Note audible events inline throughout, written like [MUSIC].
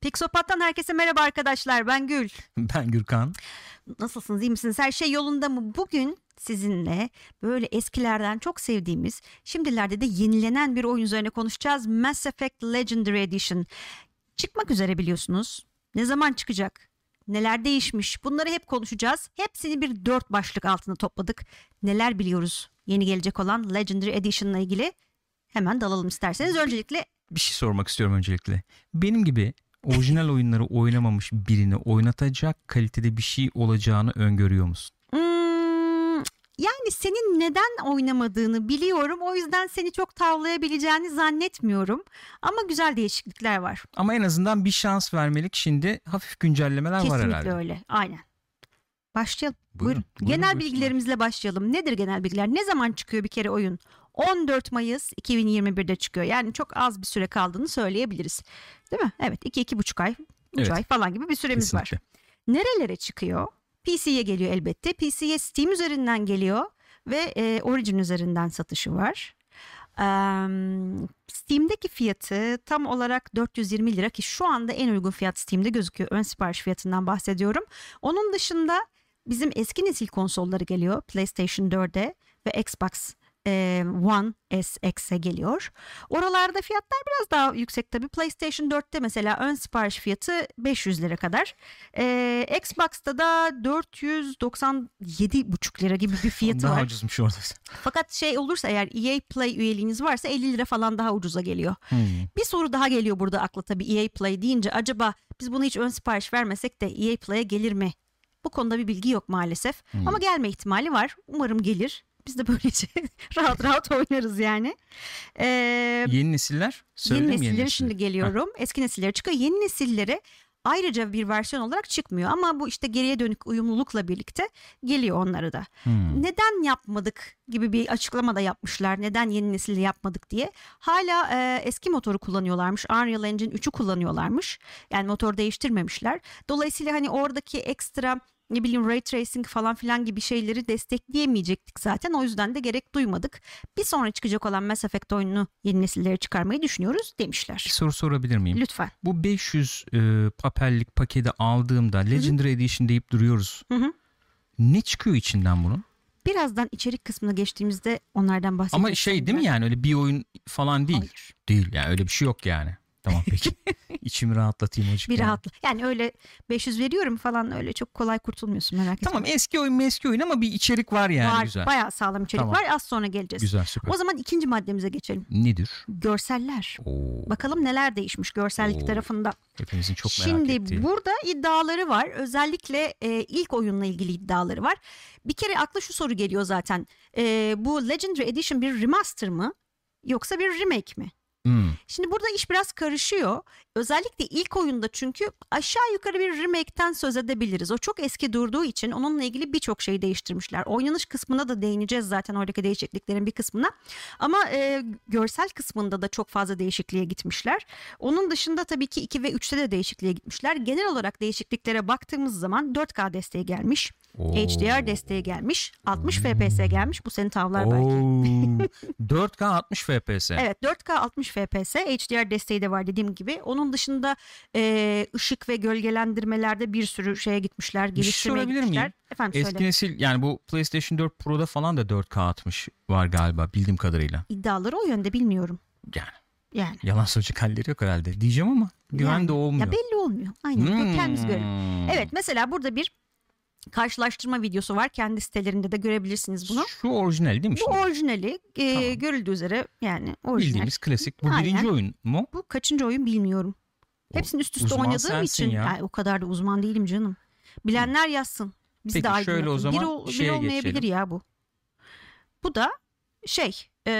Pixopat'tan herkese merhaba arkadaşlar. Ben Gül. [LAUGHS] Ben Gürkan. Nasılsınız? iyi misiniz? Her şey yolunda mı? Bugün sizinle böyle eskilerden çok sevdiğimiz, şimdilerde de yenilenen bir oyun üzerine konuşacağız. Mass Effect Legendary Edition. Çıkmak üzere biliyorsunuz. Ne zaman çıkacak? Neler değişmiş? Bunları hep konuşacağız. Hepsini bir dört başlık altında topladık. Neler biliyoruz yeni gelecek olan Legendary Edition ile ilgili? Hemen dalalım isterseniz. Öncelikle Bir şey sormak istiyorum öncelikle. Benim gibi orijinal oyunları oynamamış birini oynatacak kalitede bir şey olacağını öngörüyor musun? Hmm, yani senin neden oynamadığını biliyorum. O yüzden seni çok tavlayabileceğini zannetmiyorum. Ama güzel değişiklikler var. Ama en azından bir şans vermelik şimdi hafif güncellemeler var Kesinlikle herhalde. öyle. Aynen. Başlayalım. Buyurun, Buyurun. buyurun, genel buyursunlar. bilgilerimizle başlayalım. Nedir genel bilgiler? Ne zaman çıkıyor bir kere oyun? 14 Mayıs 2021'de çıkıyor. Yani çok az bir süre kaldığını söyleyebiliriz. Değil mi? Evet 2-2,5 ay, 3 Evet. ay falan gibi bir süremiz var. Kesinlikle. Nerelere çıkıyor? PC'ye geliyor elbette. PC'ye Steam üzerinden geliyor ve e, Origin üzerinden satışı var. Eee, Steam'deki fiyatı tam olarak 420 lira ki şu anda en uygun fiyat Steam'de gözüküyor. Ön sipariş fiyatından bahsediyorum. Onun dışında bizim eski nesil konsolları geliyor. PlayStation 4'e ve Xbox e, One S X'e geliyor. Oralarda fiyatlar biraz daha yüksek tabii. PlayStation 4'te mesela ön sipariş fiyatı 500 lira kadar. Ee, Xbox'ta da 497,5 lira gibi bir fiyatı Daha var. ucuzmuş orada. Fakat şey olursa eğer EA Play üyeliğiniz varsa 50 lira falan daha ucuza geliyor. Hmm. Bir soru daha geliyor burada akla tabii EA Play deyince acaba biz bunu hiç ön sipariş vermesek de EA Play'e gelir mi? Bu konuda bir bilgi yok maalesef. Hmm. Ama gelme ihtimali var. Umarım gelir. Biz de böylece [LAUGHS] rahat rahat oynarız yani. Ee, Yeni nesiller? Söyledim yeni mi nesilleri nesilleri? şimdi geliyorum. Eski nesilleri çıkıyor. Yeni nesillere ayrıca bir versiyon olarak çıkmıyor. Ama bu işte geriye dönük uyumlulukla birlikte geliyor onlara da. Hmm. Neden yapmadık gibi bir açıklama da yapmışlar. Neden yeni nesilde yapmadık diye. Hala e, eski motoru kullanıyorlarmış. Unreal Engine 3'ü kullanıyorlarmış. Yani motor değiştirmemişler. Dolayısıyla hani oradaki ekstra ne bileyim ray tracing falan filan gibi şeyleri destekleyemeyecektik zaten. O yüzden de gerek duymadık. Bir sonra çıkacak olan Mass Effect oyununu yeni nesillere çıkarmayı düşünüyoruz demişler. Bir soru sorabilir miyim? Lütfen. Bu 500 e, papellik paketi aldığımda Legendary Edition deyip duruyoruz. Hı hı. Ne çıkıyor içinden bunun? Birazdan içerik kısmına geçtiğimizde onlardan bahsedeceğiz. Ama şey değil mi yani öyle bir oyun falan değil. Hayır. Değil yani öyle bir şey yok yani. Tamam peki. [LAUGHS] İçimi rahatlatayım hocam. Bir rahatla. Yani öyle 500 veriyorum falan öyle çok kolay kurtulmuyorsun merak etme. Tamam eski oyun eski oyun ama bir içerik var yani var. güzel. Bayağı sağlam içerik Tamam. var. Az sonra geleceğiz. Güzel süper. O zaman ikinci maddemize geçelim. Nedir? Görseller. Oo, Bakalım neler değişmiş görsellik Oo. tarafında. hepimizin çok merak Şimdi ettiği. burada iddiaları var. Özellikle e, ilk oyunla ilgili iddiaları var. Bir kere akla şu soru geliyor zaten. E, bu Legendary Edition bir remaster mı? Yoksa bir remake mi? Hmm. Şimdi burada iş biraz karışıyor. Özellikle ilk oyunda çünkü aşağı yukarı bir remake'ten söz edebiliriz. O çok eski durduğu için onunla ilgili birçok şeyi değiştirmişler. Oynanış kısmına da değineceğiz zaten oradaki değişikliklerin bir kısmına. Ama e, görsel kısmında da çok fazla değişikliğe gitmişler. Onun dışında tabii ki 2 ve 3'te de değişikliğe gitmişler. Genel olarak değişikliklere baktığımız zaman 4K desteği gelmiş. Oo. HDR desteği gelmiş. 60 FPS gelmiş. Bu seni tavlar belki. Oo. 4K 60 FPS. Evet 4K 60 FPS HDR desteği de var dediğim gibi. Onun dışında e, ışık ve gölgelendirmelerde bir sürü şeye gitmişler. Şey Geliştirmeye gitmişler. miyim? Efendim Eski söyle. nesil yani bu PlayStation 4 Pro'da falan da 4K 60 var galiba bildiğim kadarıyla. İddiaları o yönde bilmiyorum. Yani Yani. yalan söyleyecek halleri yok herhalde. Diyeceğim ama güven Yani. de olmuyor. Ya belli olmuyor. Aynen. Hmm. Kendimiz görelim. Evet mesela burada bir karşılaştırma videosu var. Kendi sitelerinde de görebilirsiniz bunu. Şu orijinal değil mi Bu şimdi? orijinali e, Tamam. görüldüğü üzere yani orijinal. Bildiğimiz klasik. Bu Aynen. birinci oyun mu? Bu kaçıncı oyun bilmiyorum. O- Hepsini üst üste oynadığım için ya. yani o kadar da uzman değilim canım. Bilenler yazsın. Biz Peki, de şöyle aydınlatın. o zaman bir, ol- bir olmayabilir geçelim. ya bu. Bu da şey e,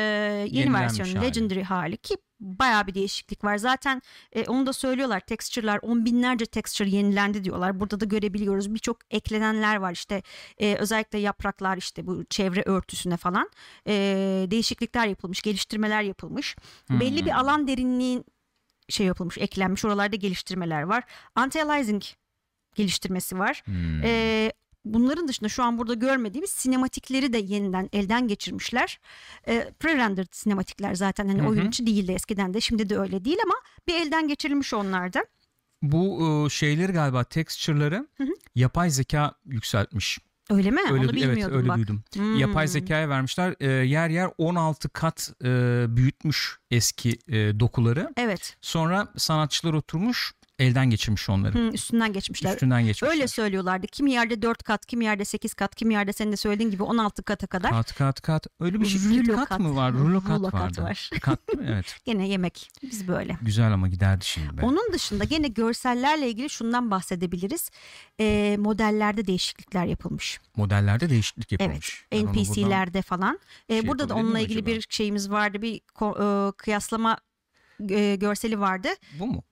yeni versiyonu hali. Legendary hali ki bayağı bir değişiklik var. Zaten e, onu da söylüyorlar texture'lar on binlerce texture yenilendi diyorlar. Burada da görebiliyoruz birçok eklenenler var işte e, özellikle yapraklar işte bu çevre örtüsüne falan e, değişiklikler yapılmış geliştirmeler yapılmış. Belli Hmm. bir alan derinliğin şey yapılmış eklenmiş oralarda geliştirmeler var. Anti-aliasing geliştirmesi var. Hmm. Ee, bunların dışında şu an burada görmediğimiz sinematikleri de yeniden elden geçirmişler. Ee, pre-rendered sinematikler zaten hani Hı hı. oyun içi değildi eskiden de şimdi de öyle değil ama bir elden geçirilmiş onlar da. Bu e, şeyleri galiba texture'ları Hı hı. yapay zeka yükseltmiş. Öyle mi? Öyle Onu evet bilmiyordum öyle bak. duydum. Hmm. Yapay zekaya vermişler. E, yer yer 16 kat e, büyütmüş eski e, dokuları. Evet. Sonra sanatçılar oturmuş elden geçirmiş onları. Hı, üstünden geçmişler. Üstünden geçmişler. Öyle söylüyorlardı. Kimi yerde 4 kat, kimi yerde 8 kat, kimi yerde senin de söylediğin gibi 16 kata kadar. Kat kat kat. Öyle bir şey. Rulo kat, kat. mı var? Rulo kat Rulo kat var. [LAUGHS] Kat? Evet. [LAUGHS] Gene yemek. Biz böyle. Güzel ama giderdi şimdi be. Onun dışında gene görsellerle ilgili şundan bahsedebiliriz. Ee, modellerde değişiklikler yapılmış. Modellerde değişiklik Evet. yapılmış. Buradan- NPC'lerde falan. Ee, şey burada da onunla ilgili acaba? bir şeyimiz vardı. Bir e, kıyaslama e, görseli vardı. Bu mu?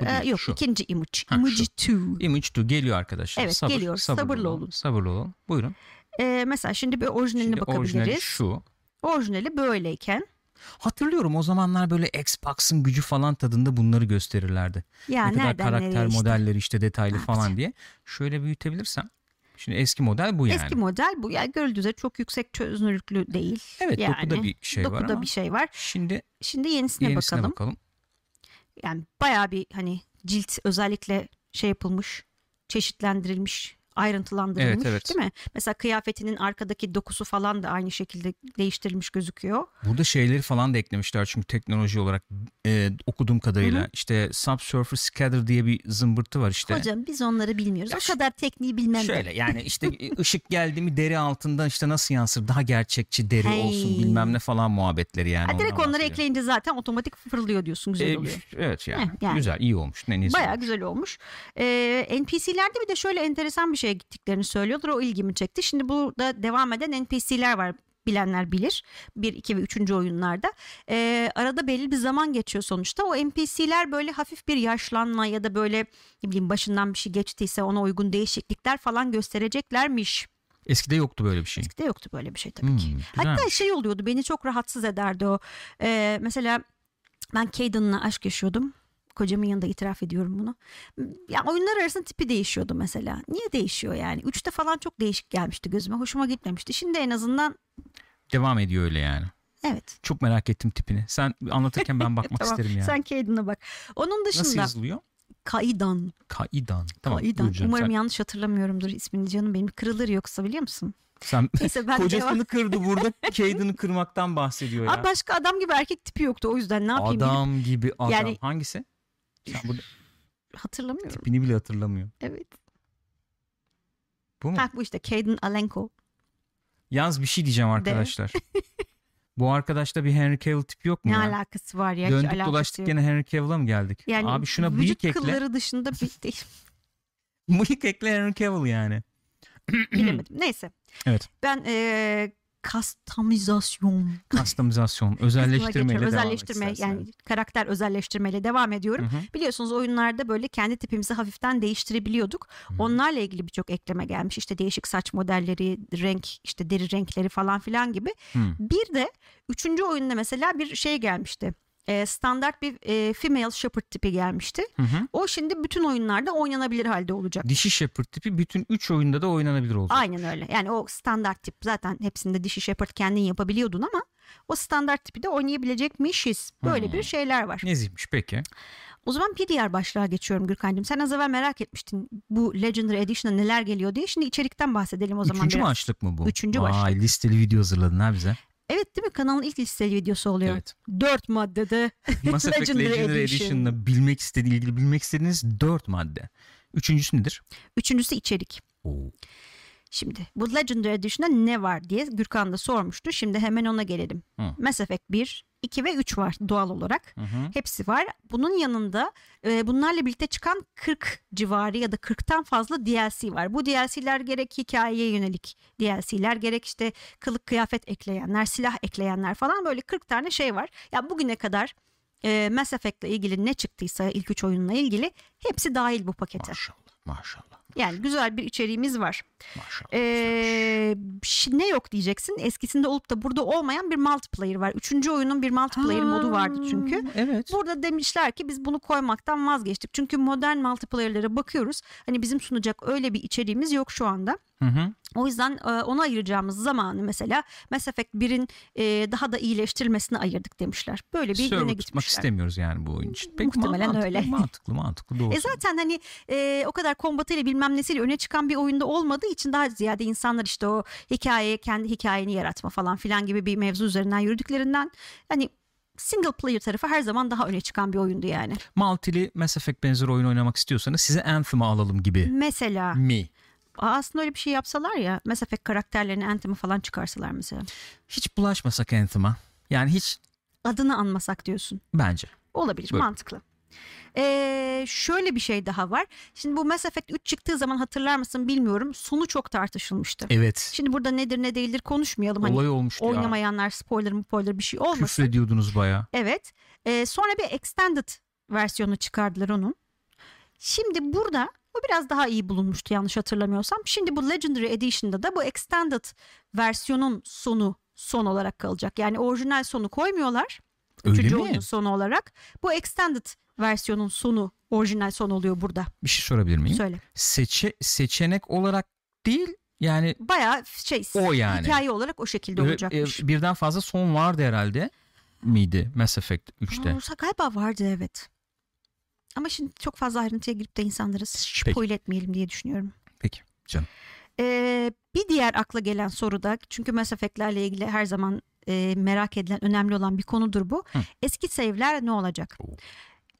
Değil, yok şu. ikinci image. Ha, Image şu. 2. Image 2 geliyor arkadaşlar. Evet, Sabır, geliyor. Sabırlı olun. Sabırlı olun. Buyurun. Ee, mesela şimdi bir orijinaline Şimdi orijinali bakabiliriz. şu. Orijinali böyleyken. Hatırlıyorum o zamanlar böyle Xbox'ın gücü falan tadında bunları gösterirlerdi. Ya ne kadar karakter işte. modelleri işte detaylı Ne falan diye. Şöyle büyütebilirsem. Şimdi eski model bu yani. Eski model bu. Yani görüldüğü üzere çok yüksek çözünürlüklü değil. evet yani, dokuda bir şey var Dokuda ama. bir şey var. Şimdi Şimdi yenisine, yenisine bakalım. bakalım. Yani bayağı bir hani cilt özellikle şey yapılmış, çeşitlendirilmiş, ayrıntılandırılmış Evet, evet. değil mi? Mesela kıyafetinin arkadaki dokusu falan da aynı şekilde değiştirilmiş gözüküyor. Burada şeyleri falan da eklemişler çünkü teknoloji olarak e, okuduğum kadarıyla. Hı hı. işte Subsurface Scatter diye bir zımbırtı var işte. Hocam biz onları bilmiyoruz. Ya o kadar tekniği bilmem de. Şöyle yani işte [LAUGHS] ışık geldi mi deri altından işte nasıl yansır daha gerçekçi deri Hey. olsun bilmem ne falan muhabbetleri yani. Ha, direkt onları bahsediyor. ekleyince zaten otomatik fırlıyor diyorsun güzel E, oluyor. evet yani, Heh, yani. güzel iyi olmuş. Ne Bayağı olmuş. güzel olmuş. Ee, NPC'lerde bir de şöyle enteresan bir şeye gittiklerini söylüyorlar. O ilgimi çekti. Şimdi burada devam eden NPC'ler var. Bilenler bilir. 1, 2 ve 3. oyunlarda. Ee, arada belli bir zaman geçiyor sonuçta. O NPC'ler böyle hafif bir yaşlanma ya da böyle ne bileyim başından bir şey geçtiyse ona uygun değişiklikler falan göstereceklermiş. Eskide yoktu böyle bir şey. Eskide yoktu böyle bir şey tabii Hmm, ki. güzel. Hatta şey oluyordu beni çok rahatsız ederdi o. Ee, mesela ben Caden'la aşk yaşıyordum. Kocamın yanında itiraf ediyorum bunu. Ya oyunlar arasında tipi değişiyordu mesela. Niye değişiyor yani? Üçte falan çok değişik gelmişti gözüme. Hoşuma gitmemişti. Şimdi en azından Devam ediyor öyle yani. evet. Çok merak ettim tipini. Sen anlatırken ben bakmak [LAUGHS] Tamam. isterim yani. Sen Caden'a bak. Onun Nasıl dışında yazılıyor? Kaidan. Kaidan. Tamam. Kaidan. Umarım sen, yanlış hatırlamıyorumdur ismini canım benim. Kırılır yoksa biliyor musun? sen [LAUGHS] Neyse ben [LAUGHS] kocasını devam. kırdı burada Caden'ı kırmaktan bahsediyor ya. Abi başka adam gibi erkek tipi yoktu o yüzden ne yapayım bilip adam gibi adam. Yani- Hangisi? Sen burada hatırlamıyorum. tipini bile hatırlamıyor. Evet. Bu mu? Ha bu işte Caden Alenko. Yalnız bir şey diyeceğim arkadaşlar. [LAUGHS] Bu arkadaşta bir Henry Cavill tipi yok mu Ne ya? alakası var ya? Hiç Döndük alakası dolaştık yok. gene Henry Cavill'a mı geldik? Yani Abi şuna vücut bıyık ekle. kılları dışında bir [LAUGHS] değil. Bıyık ekle Henry Cavill yani. bilemedim. Neyse. Evet. Ben eee kastamizasyon Kastamizasyon, özelleştirmeyle devam özelleştirme et yani karakter özelleştirmeyle devam ediyorum. Hı hı. Biliyorsunuz oyunlarda böyle kendi tipimizi hafiften değiştirebiliyorduk. Onlarla ilgili birçok ekleme gelmiş. İşte değişik saç modelleri, renk, işte deri renkleri falan filan gibi. Hı. Bir de üçüncü oyunda mesela bir şey gelmişti. Ee, standart bir e, female shepherd tipi gelmişti. Hı hı. O şimdi bütün oyunlarda oynanabilir halde olacak. Dişi Shepherd tipi bütün 3 oyunda da oynanabilir olacak. Aynen öyle. Yani o standart tip zaten hepsinde dişi shepherd kendin yapabiliyordun ama o standart tipi de oynayabilecekmişiz. Böyle Hmm. bir şeyler var. Nezihmiş peki. O zaman bir diğer başlığa geçiyorum Gürkan'cığım. Sen az evvel merak etmiştin bu Legendary Edition'a neler geliyor diye. Şimdi içerikten bahsedelim o zaman Üçüncü biraz. başlık mı bu? Üçüncü Vay, başlık. listeli video hazırladın ha bize. Değil mi? Kanalın ilk listeli videosu oluyor. Evet. Dört maddede. [LAUGHS] Mass Effect Legendary Legendary, Edition. Edition'la bilmek istediği, ilgili bilmek istediğiniz 4 madde. Üçüncüsü nedir? Üçüncüsü içerik. Oo. Şimdi bu Legendary Edition'da ne var diye Gürkan da sormuştu. Şimdi hemen ona gelelim. Hı. Mass Effect 1, 2 ve 3 var doğal olarak. Hı hı. Hepsi var. Bunun yanında e, bunlarla birlikte çıkan 40 civarı ya da 40'tan fazla DLC var. Bu DLC'ler gerek hikayeye yönelik DLC'ler gerek işte kılık kıyafet ekleyenler, silah ekleyenler falan böyle 40 tane şey var. Ya bugüne kadar e, Mass Effect'le ilgili ne çıktıysa ilk 3 oyunla ilgili hepsi dahil bu pakete. Maşallah maşallah Yani güzel bir içeriğimiz var. maşallah. Ee, ne yok diyeceksin. Eskisinde olup da burada olmayan bir multiplayer var. Üçüncü oyunun bir multiplayer modu vardı çünkü. Evet. Burada demişler ki biz bunu koymaktan vazgeçtik. Çünkü modern multiplayer'lara bakıyoruz. Hani bizim sunacak öyle bir içeriğimiz yok şu anda. Hı hı. O yüzden e, ona ayıracağımız zamanı mesela Mass Effect 1'in e, daha da iyileştirilmesine ayırdık demişler. Böyle bir Server yöne tutmak gitmişler. istemiyoruz yani bu oyun için. Peki, Muhtemelen mantıklı, öyle. Mantıklı mantıklı doğru. E zaten hani e, o kadar kombatıyla bilmem nesiyle öne çıkan bir oyunda olmadığı için daha ziyade insanlar işte o hikayeye kendi hikayeni yaratma falan filan gibi bir mevzu üzerinden yürüdüklerinden hani single player tarafı her zaman daha öne çıkan bir oyundu yani. Multili Mass Effect benzeri oyun oynamak istiyorsanız size Anthem'ı alalım gibi Mesela mi? Aslında öyle bir şey yapsalar ya Mass Effect karakterlerini Anthem'ı falan çıkarsalar mesela. Hiç bulaşmasak Anthem'a. Yani hiç Adını anmasak diyorsun. bence. Olabilir Buyurun. mantıklı. Ee, şöyle bir şey daha var. Şimdi bu Mass Effect 3 çıktığı zaman hatırlar mısın bilmiyorum. Sonu çok tartışılmıştı. Evet. Şimdi burada nedir ne değildir konuşmayalım. Hani Olay olmuştu ya. oynamayanlar spoiler mı spoiler bir şey olmasın. Küfrediyordunuz baya. Evet. Ee, sonra bir extended versiyonu çıkardılar onun. Şimdi burada o biraz daha iyi bulunmuştu yanlış hatırlamıyorsam. Şimdi bu Legendary Edition'da da bu extended versiyonun sonu son olarak kalacak. Yani orijinal sonu koymuyorlar. Öyle Üçüncü mi? oyunun sonu olarak. Bu extended versiyonun sonu orijinal son oluyor burada. Bir şey sorabilir miyim? Söyle. Seçe, seçenek olarak değil yani Bayağı şey O yani. hikaye olarak o şekilde olacakmış. e, birden fazla son vardı herhalde miydi Mass Effect 3'te? Aa, galiba vardı evet. Ama şimdi çok fazla ayrıntıya girip de insanları Peki. spoil etmeyelim diye düşünüyorum. Peki canım. Ee, bir diğer akla gelen soru da çünkü Mass Effect'lerle ilgili her zaman e, merak edilen önemli olan bir konudur bu. Hı. Eski save'ler ne olacak? Oo.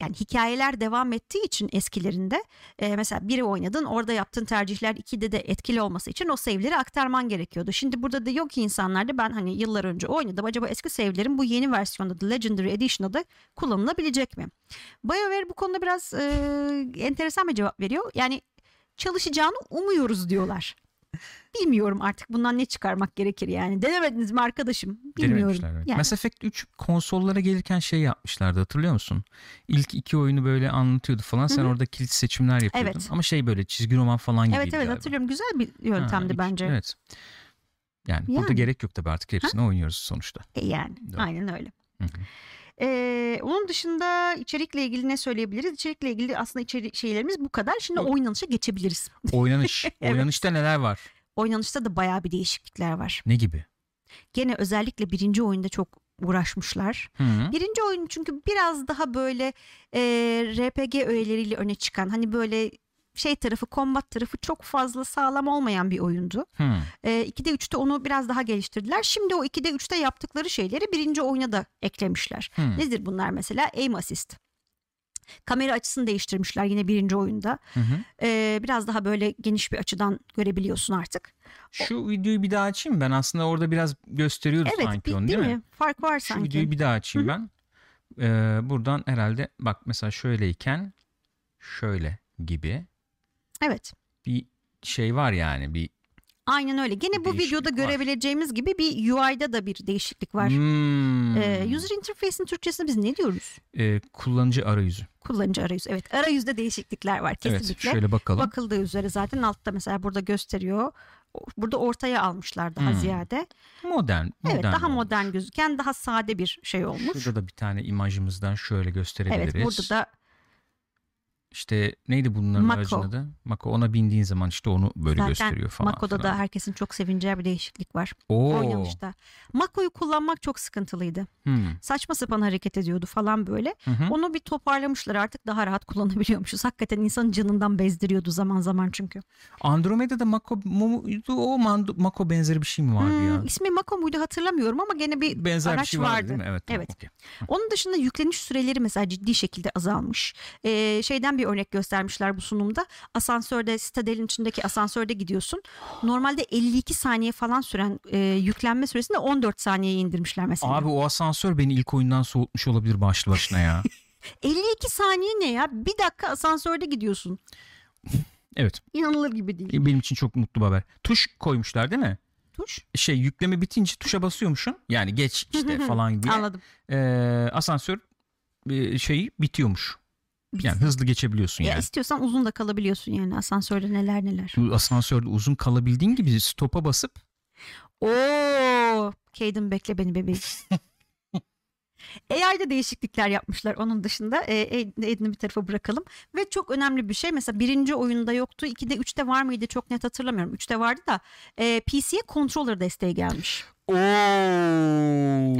Yani hikayeler devam ettiği için eskilerinde e, mesela biri oynadın orada yaptığın tercihler ikide de etkili olması için o save'leri aktarman gerekiyordu. Şimdi burada da yok ki insanlarda ben hani yıllar önce oynadım acaba eski save'lerin bu yeni versiyonda da Legendary Edition'da da kullanılabilecek mi? BioWare bu konuda biraz e, enteresan bir cevap veriyor. Yani çalışacağını umuyoruz diyorlar. Bilmiyorum artık bundan ne çıkarmak gerekir yani. Denemediniz mi arkadaşım? Bilmiyorum. Evet. Yani, Mass Effect 3 konsollara gelirken şey yapmışlardı hatırlıyor musun? İlk iki oyunu böyle anlatıyordu falan. Sen Hı hı. orada kilit seçimler yapıyordun. Evet. Ama şey böyle çizgi roman falan gibiydi evet evet galiba. hatırlıyorum. Güzel bir Ha, yöntemdi ilk- bence. Evet. Yani, burada Yani. gerek yok tabii artık hepsini oynuyoruz sonuçta. E, yani Doğru. aynen öyle. Hı hı. Ee, onun dışında içerikle ilgili ne söyleyebiliriz? İçerikle ilgili aslında içerik şeylerimiz bu kadar. Şimdi Yok. oynanışa geçebiliriz. [LAUGHS] Oynanış. Evet. Oynanışta neler var? Oynanışta da bayağı bir değişiklikler var. Ne gibi? Gene özellikle birinci oyunda çok uğraşmışlar. Hı -hı. Birinci oyun çünkü biraz daha böyle e, RPG öğeleriyle öne çıkan hani böyle şey tarafı combat tarafı çok fazla sağlam olmayan bir oyundu. Hı. E, 2'de 3'te onu biraz daha geliştirdiler. Şimdi o 2'de 3'te yaptıkları şeyleri birinci oyuna da eklemişler. Hı. Nedir bunlar mesela? Aim assist. Kamera açısını değiştirmişler yine birinci oyunda. Hı hı. E, biraz daha böyle geniş bir açıdan görebiliyorsun artık. Şu videoyu bir daha açayım ben. Aslında orada biraz gösteriyordu Evet sanki bir- onu değil mi? mi? Fark var Şu sanki. videoyu bir daha açayım ben. Ee, buradan herhalde bak mesela şöyleyken şöyle gibi Evet. bir şey var yani bir Aynen öyle. Gene bu videoda var. görebileceğimiz gibi bir UI'da da bir değişiklik var. Hmm. Ee, user interface'in Türkçesinde biz ne diyoruz? Ee, kullanıcı arayüzü. Kullanıcı arayüzü. Evet arayüzde değişiklikler var kesinlikle. Evet şöyle bakalım. Bakıldığı üzere zaten altta mesela burada gösteriyor. Burada ortaya almışlar daha Hmm. ziyade. modern. modern evet daha olmuş. modern gözüken daha sade bir şey olmuş. Şurada da bir tane imajımızdan şöyle gösterebiliriz. Evet burada da İşte neydi bunların Mako. aracın adı? Mako ona bindiğin zaman işte onu böyle zaten gösteriyor falan. Mako'da da filan. herkesin çok sevineceği bir değişiklik var. Oo. Oynanışta. Mako'yu kullanmak çok sıkıntılıydı. Hmm. Saçma sapan hareket ediyordu falan böyle. Hı hı. Onu bir toparlamışlar artık daha rahat kullanabiliyormuşuz. Hakikaten insanın canından bezdiriyordu zaman zaman çünkü. Andromeda'da Mako muydu o Mako benzeri bir şey mi vardı Hmm, ya? ismi Mako muydu hatırlamıyorum ama gene bir Benzer bir araç şey vardı, vardı. değil mi? Evet. Evet. okey. Onun dışında yükleniş süreleri mesela ciddi şekilde azalmış. Ee, şeyden bir örnek göstermişler bu sunumda. Asansörde, Citadel'in içindeki asansörde gidiyorsun. Normalde 52 saniye falan süren e, yüklenme süresini 14 saniyeye indirmişler mesela. Abi o asansör beni ilk oyundan soğutmuş olabilir başlı başına ya. [LAUGHS] 52 saniye ne ya? Bir dakika asansörde gidiyorsun. [LAUGHS] evet. İnanılır gibi değil. Benim için çok mutlu bir haber. Tuş koymuşlar değil mi? Tuş. Şey yükleme bitince tuşa basıyormuşsun. Yani geç işte [LAUGHS] falan diye. Anladım. Ee, asansör e, şeyi bitiyormuş. Yani hızlı geçebiliyorsun Ya yani. istiyorsan uzun da kalabiliyorsun yani asansörde neler neler. Asansörde uzun kalabildiğin gibi stopa basıp Oo, Caden bekle beni bebeğim. [LAUGHS] AI'de değişiklikler yapmışlar onun dışında. E, Aiden'i bir tarafa bırakalım. Ve çok önemli bir şey mesela birinci oyunda yoktu. 2'de 3'te var mıydı çok net hatırlamıyorum. 3'te vardı da e, PC'ye controller desteği gelmiş. Oo.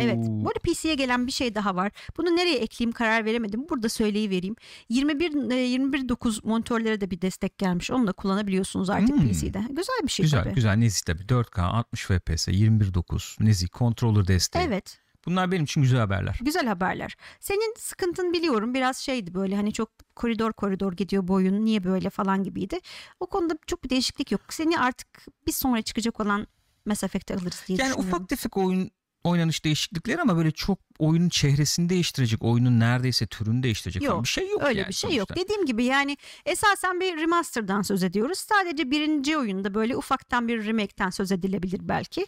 Evet. Bu arada PC'ye gelen bir şey daha var. Bunu nereye ekleyeyim karar veremedim. Burada söyleyivereyim. 21 21.9 monitörlere de bir destek gelmiş. Onu da kullanabiliyorsunuz artık Hmm. PC'de. Güzel bir şey Güzel tabii. güzel nezih tabii 4K 60 FPS 21.9 nezih controller desteği. Evet. Bunlar benim için güzel haberler. Güzel haberler. Senin sıkıntın biliyorum biraz şeydi böyle hani çok koridor koridor gidiyor boyun niye böyle falan gibiydi. O konuda çok bir değişiklik yok. Seni artık bir sonra çıkacak olan Mass Effect'e alırız diye Yani düşünüyorum. ufak tefek oyun oynanış değişiklikleri ama böyle çok oyunun çehresini değiştirecek, oyunun neredeyse türünü değiştirecek Yok, falan bir şey yok Öyle yani bir şey sonuçta. yok. Dediğim gibi yani esasen bir remaster'dan söz ediyoruz. Sadece birinci oyunda böyle ufaktan bir remake'ten söz edilebilir belki.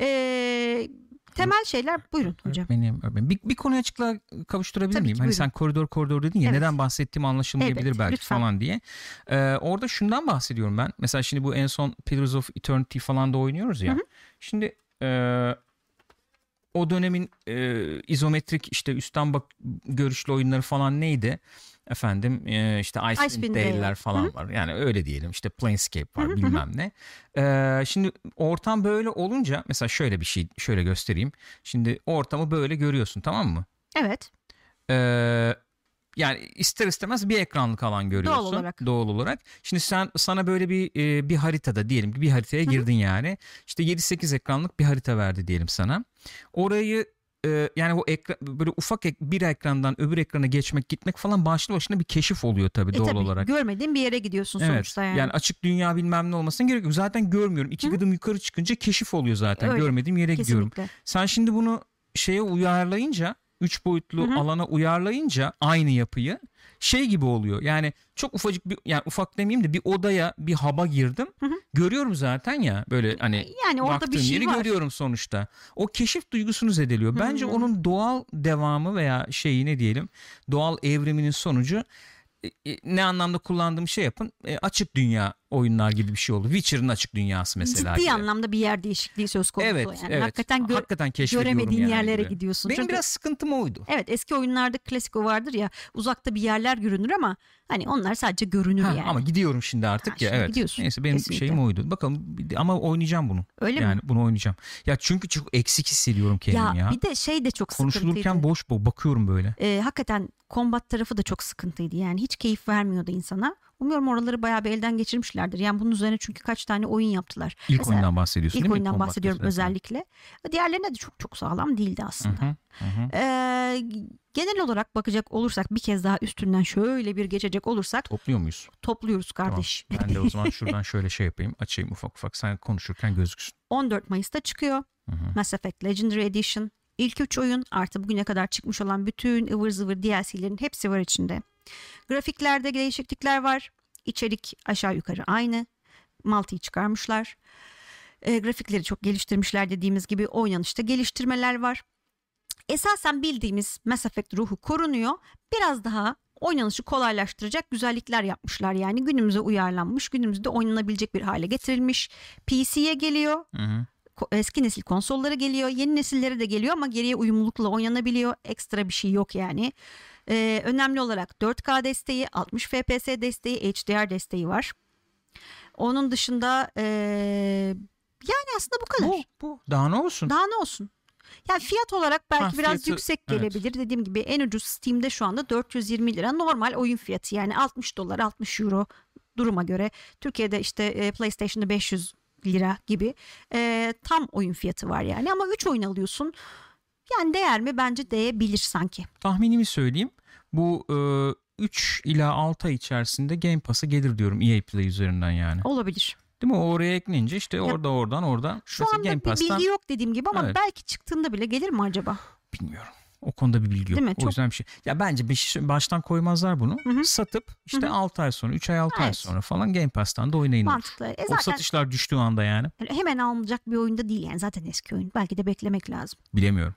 Ee, temel şeyler buyurun hocam. Benim, benim. Bir, bir konuya açıklığa kavuşturabilir Tabii miyim? ki, Hani sen koridor koridor dedin ya Evet. neden bahsettiğim anlaşılmayabilir Elbette, belki lütfen. falan diye. Ee, orada şundan bahsediyorum ben. Mesela şimdi bu en son Pillars of Eternity falan da oynuyoruz ya. Hı hı. Şimdi e, o dönemin e, izometrik işte üstten bak görüşlü oyunları falan neydi? Efendim e, işte Icewind Dale'ler Dale. falan var. Yani öyle diyelim işte Planescape var Hı hı hı. bilmem ne. Ee, şimdi ortam böyle olunca mesela şöyle bir şey şöyle göstereyim. Şimdi ortamı böyle görüyorsun tamam mı? Evet. Ee, yani ister istemez bir ekranlık alan görüyorsun. Doğal olarak. Doğal olarak. Şimdi sen sana böyle bir e, bir haritada diyelim ki bir haritaya girdin yani. İşte 7-8 ekranlık bir harita verdi diyelim sana. Orayı e, yani o ekran böyle ufak ek- bir ekrandan öbür ekrana geçmek gitmek falan başlı başına bir keşif oluyor tabii E doğal tabii olarak. görmediğin bir yere gidiyorsun Evet. sonuçta yani. açık dünya bilmem ne olmasına gerek yok. Zaten görmüyorum. İki Hı. gıdım yukarı çıkınca keşif oluyor zaten. Öyle. Görmediğim yere gidiyorum. Kesinlikle. Sen şimdi bunu şeye uyarlayınca, üç boyutlu Hı hı. alana uyarlayınca aynı yapıyı şey gibi oluyor. Yani çok ufacık bir yani ufak demeyeyim de bir odaya, bir haba girdim. Hı hı. Görüyorum zaten ya böyle hani Yani orada bir şey yeri var. görüyorum sonuçta. O keşif duygusunu zedeliyor. Bence Hı. onun doğal devamı veya şeyi ne diyelim doğal evriminin sonucu e, e, ne anlamda kullandığım şey yapın e, açık dünya oyunlar gibi bir şey oldu. Witcher'ın açık dünyası mesela. Ciddi gibi. anlamda bir yer değişikliği söz konusu. Evet, yani. evet. Hakikaten gö- Hakikaten göremediğin yani yerlere gibi. gidiyorsun. Benim Çünkü biraz sıkıntım oydu. evet eski oyunlarda klasik o vardır ya uzakta bir yerler görünür ama hani onlar sadece görünür Ha, yani. Ama gidiyorum şimdi artık Ha, ya şimdi evet. gidiyorsun, Neyse benim kesinlikle. şeyim oydu. Bakalım ama oynayacağım bunu. Öyle yani mi? bunu oynayacağım. Ya çünkü çok eksik hissediyorum kendimi ya. Ya bir de şey de çok Konuşulurken sıkıntıydı. boş boş bakıyorum böyle. Ee, hakikaten kombat tarafı da çok sıkıntıydı yani hiç keyif vermiyordu insana. Umuyorum oraları bayağı bir elden geçirmişlerdir. Yani bunun üzerine çünkü kaç tane oyun yaptılar. İlk Mesela oyundan bahsediyorsun İlk değil mi? oyundan Combat bahsediyorum Festival'den. özellikle. Diğerlerine de çok çok sağlam değildi aslında. hı, hı hı. Ee, genel olarak bakacak olursak bir kez daha üstünden şöyle bir geçecek olursak Topluyor muyuz? topluyoruz kardeş. Tamam. Ben de o [LAUGHS] zaman şuradan şöyle şey yapayım. Açayım ufak ufak. Sen konuşurken gözüksün. 14 Mayıs'ta çıkıyor. Hı hı. Mass Effect Legendary Edition. İlk 3 oyun artı bugüne kadar çıkmış olan bütün ıvır zıvır DLC'lerin hepsi var içinde. Grafiklerde değişiklikler var. İçerik aşağı yukarı aynı. Multi'yi çıkarmışlar. E, grafikleri çok geliştirmişler dediğimiz gibi oynanışta geliştirmeler var. Esasen bildiğimiz Mass Effect ruhu korunuyor. Biraz daha oynanışı kolaylaştıracak güzellikler yapmışlar. Yani günümüze uyarlanmış, günümüzde oynanabilecek bir hale getirilmiş. PC'ye geliyor Hı hı. eski nesil konsolları geliyor. Yeni nesillere de geliyor ama geriye uyumlulukla oynanabiliyor. Ekstra bir şey yok yani. Ee, önemli olarak 4K desteği, 60 FPS desteği, HDR desteği var. Onun dışında ee, yani aslında bu kadar. Bu, bu. Daha ne olsun? Daha ne olsun? Yani fiyat olarak belki Ha, biraz fiyatı- yüksek evet. gelebilir. Dediğim gibi en ucuz Steam'de şu anda 420 lira normal oyun fiyatı. Yani 60 dolar 60 euro duruma göre. Türkiye'de işte e, PlayStation'da 500 lira gibi e, tam oyun fiyatı var yani. Ama 3 oyun alıyorsun. Yani değer mi? Bence değebilir sanki. Tahminimi söyleyeyim. Bu 3 ila 6 ay içerisinde Game Pass'a gelir diyorum EA Play üzerinden yani. Olabilir. Değil mi? O oraya eklenince işte orada oradan oradan. Şu Mesela anda Game bir Pass'tan bilgi yok dediğim gibi ama Evet. belki çıktığında bile gelir mi acaba? bilmiyorum. O konuda bir bilgi yok. Değil mi? O Çok- yüzden bir şey. Ya bence bir şey, baştan koymazlar bunu. Hı hı. Satıp işte Hı hı. 6 ay sonra 3 ay 6 ay Evet. sonra falan Game Pass'tan da oynayın olur. Mantıklı. E O zaten satışlar düştüğü anda yani. hemen alınacak bir oyunda değil yani zaten eski oyun. Belki de beklemek lazım. Bilemiyorum.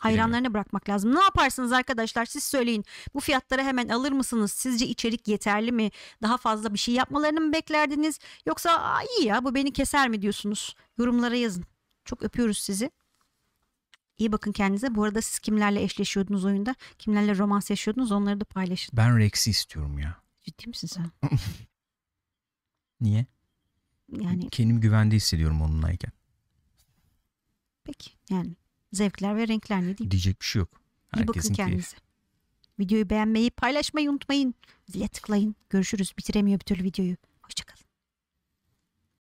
Hayranlarına bırakmak lazım. Ne yaparsınız arkadaşlar siz söyleyin. Bu fiyatlara hemen alır mısınız? Sizce içerik yeterli mi? Daha fazla bir şey yapmalarını mı beklerdiniz? Yoksa iyi ya bu beni keser mi diyorsunuz? Yorumlara yazın. Çok öpüyoruz sizi. İyi bakın kendinize. Bu arada siz kimlerle eşleşiyordunuz oyunda? Kimlerle romans yaşıyordunuz? Onları da paylaşın. Ben Rex'i istiyorum ya. Ciddi misin sen? [LAUGHS] Niye? Yani Kendimi güvende hissediyorum onunlayken. peki. Yani zevkler ve renkler ne diyeyim. Diyecek bir şey yok. İyi bakın Herkesin keyfi. kendinize. Videoyu beğenmeyi, paylaşmayı unutmayın. Zile tıklayın. Görüşürüz. Bitiremiyor bir türlü videoyu.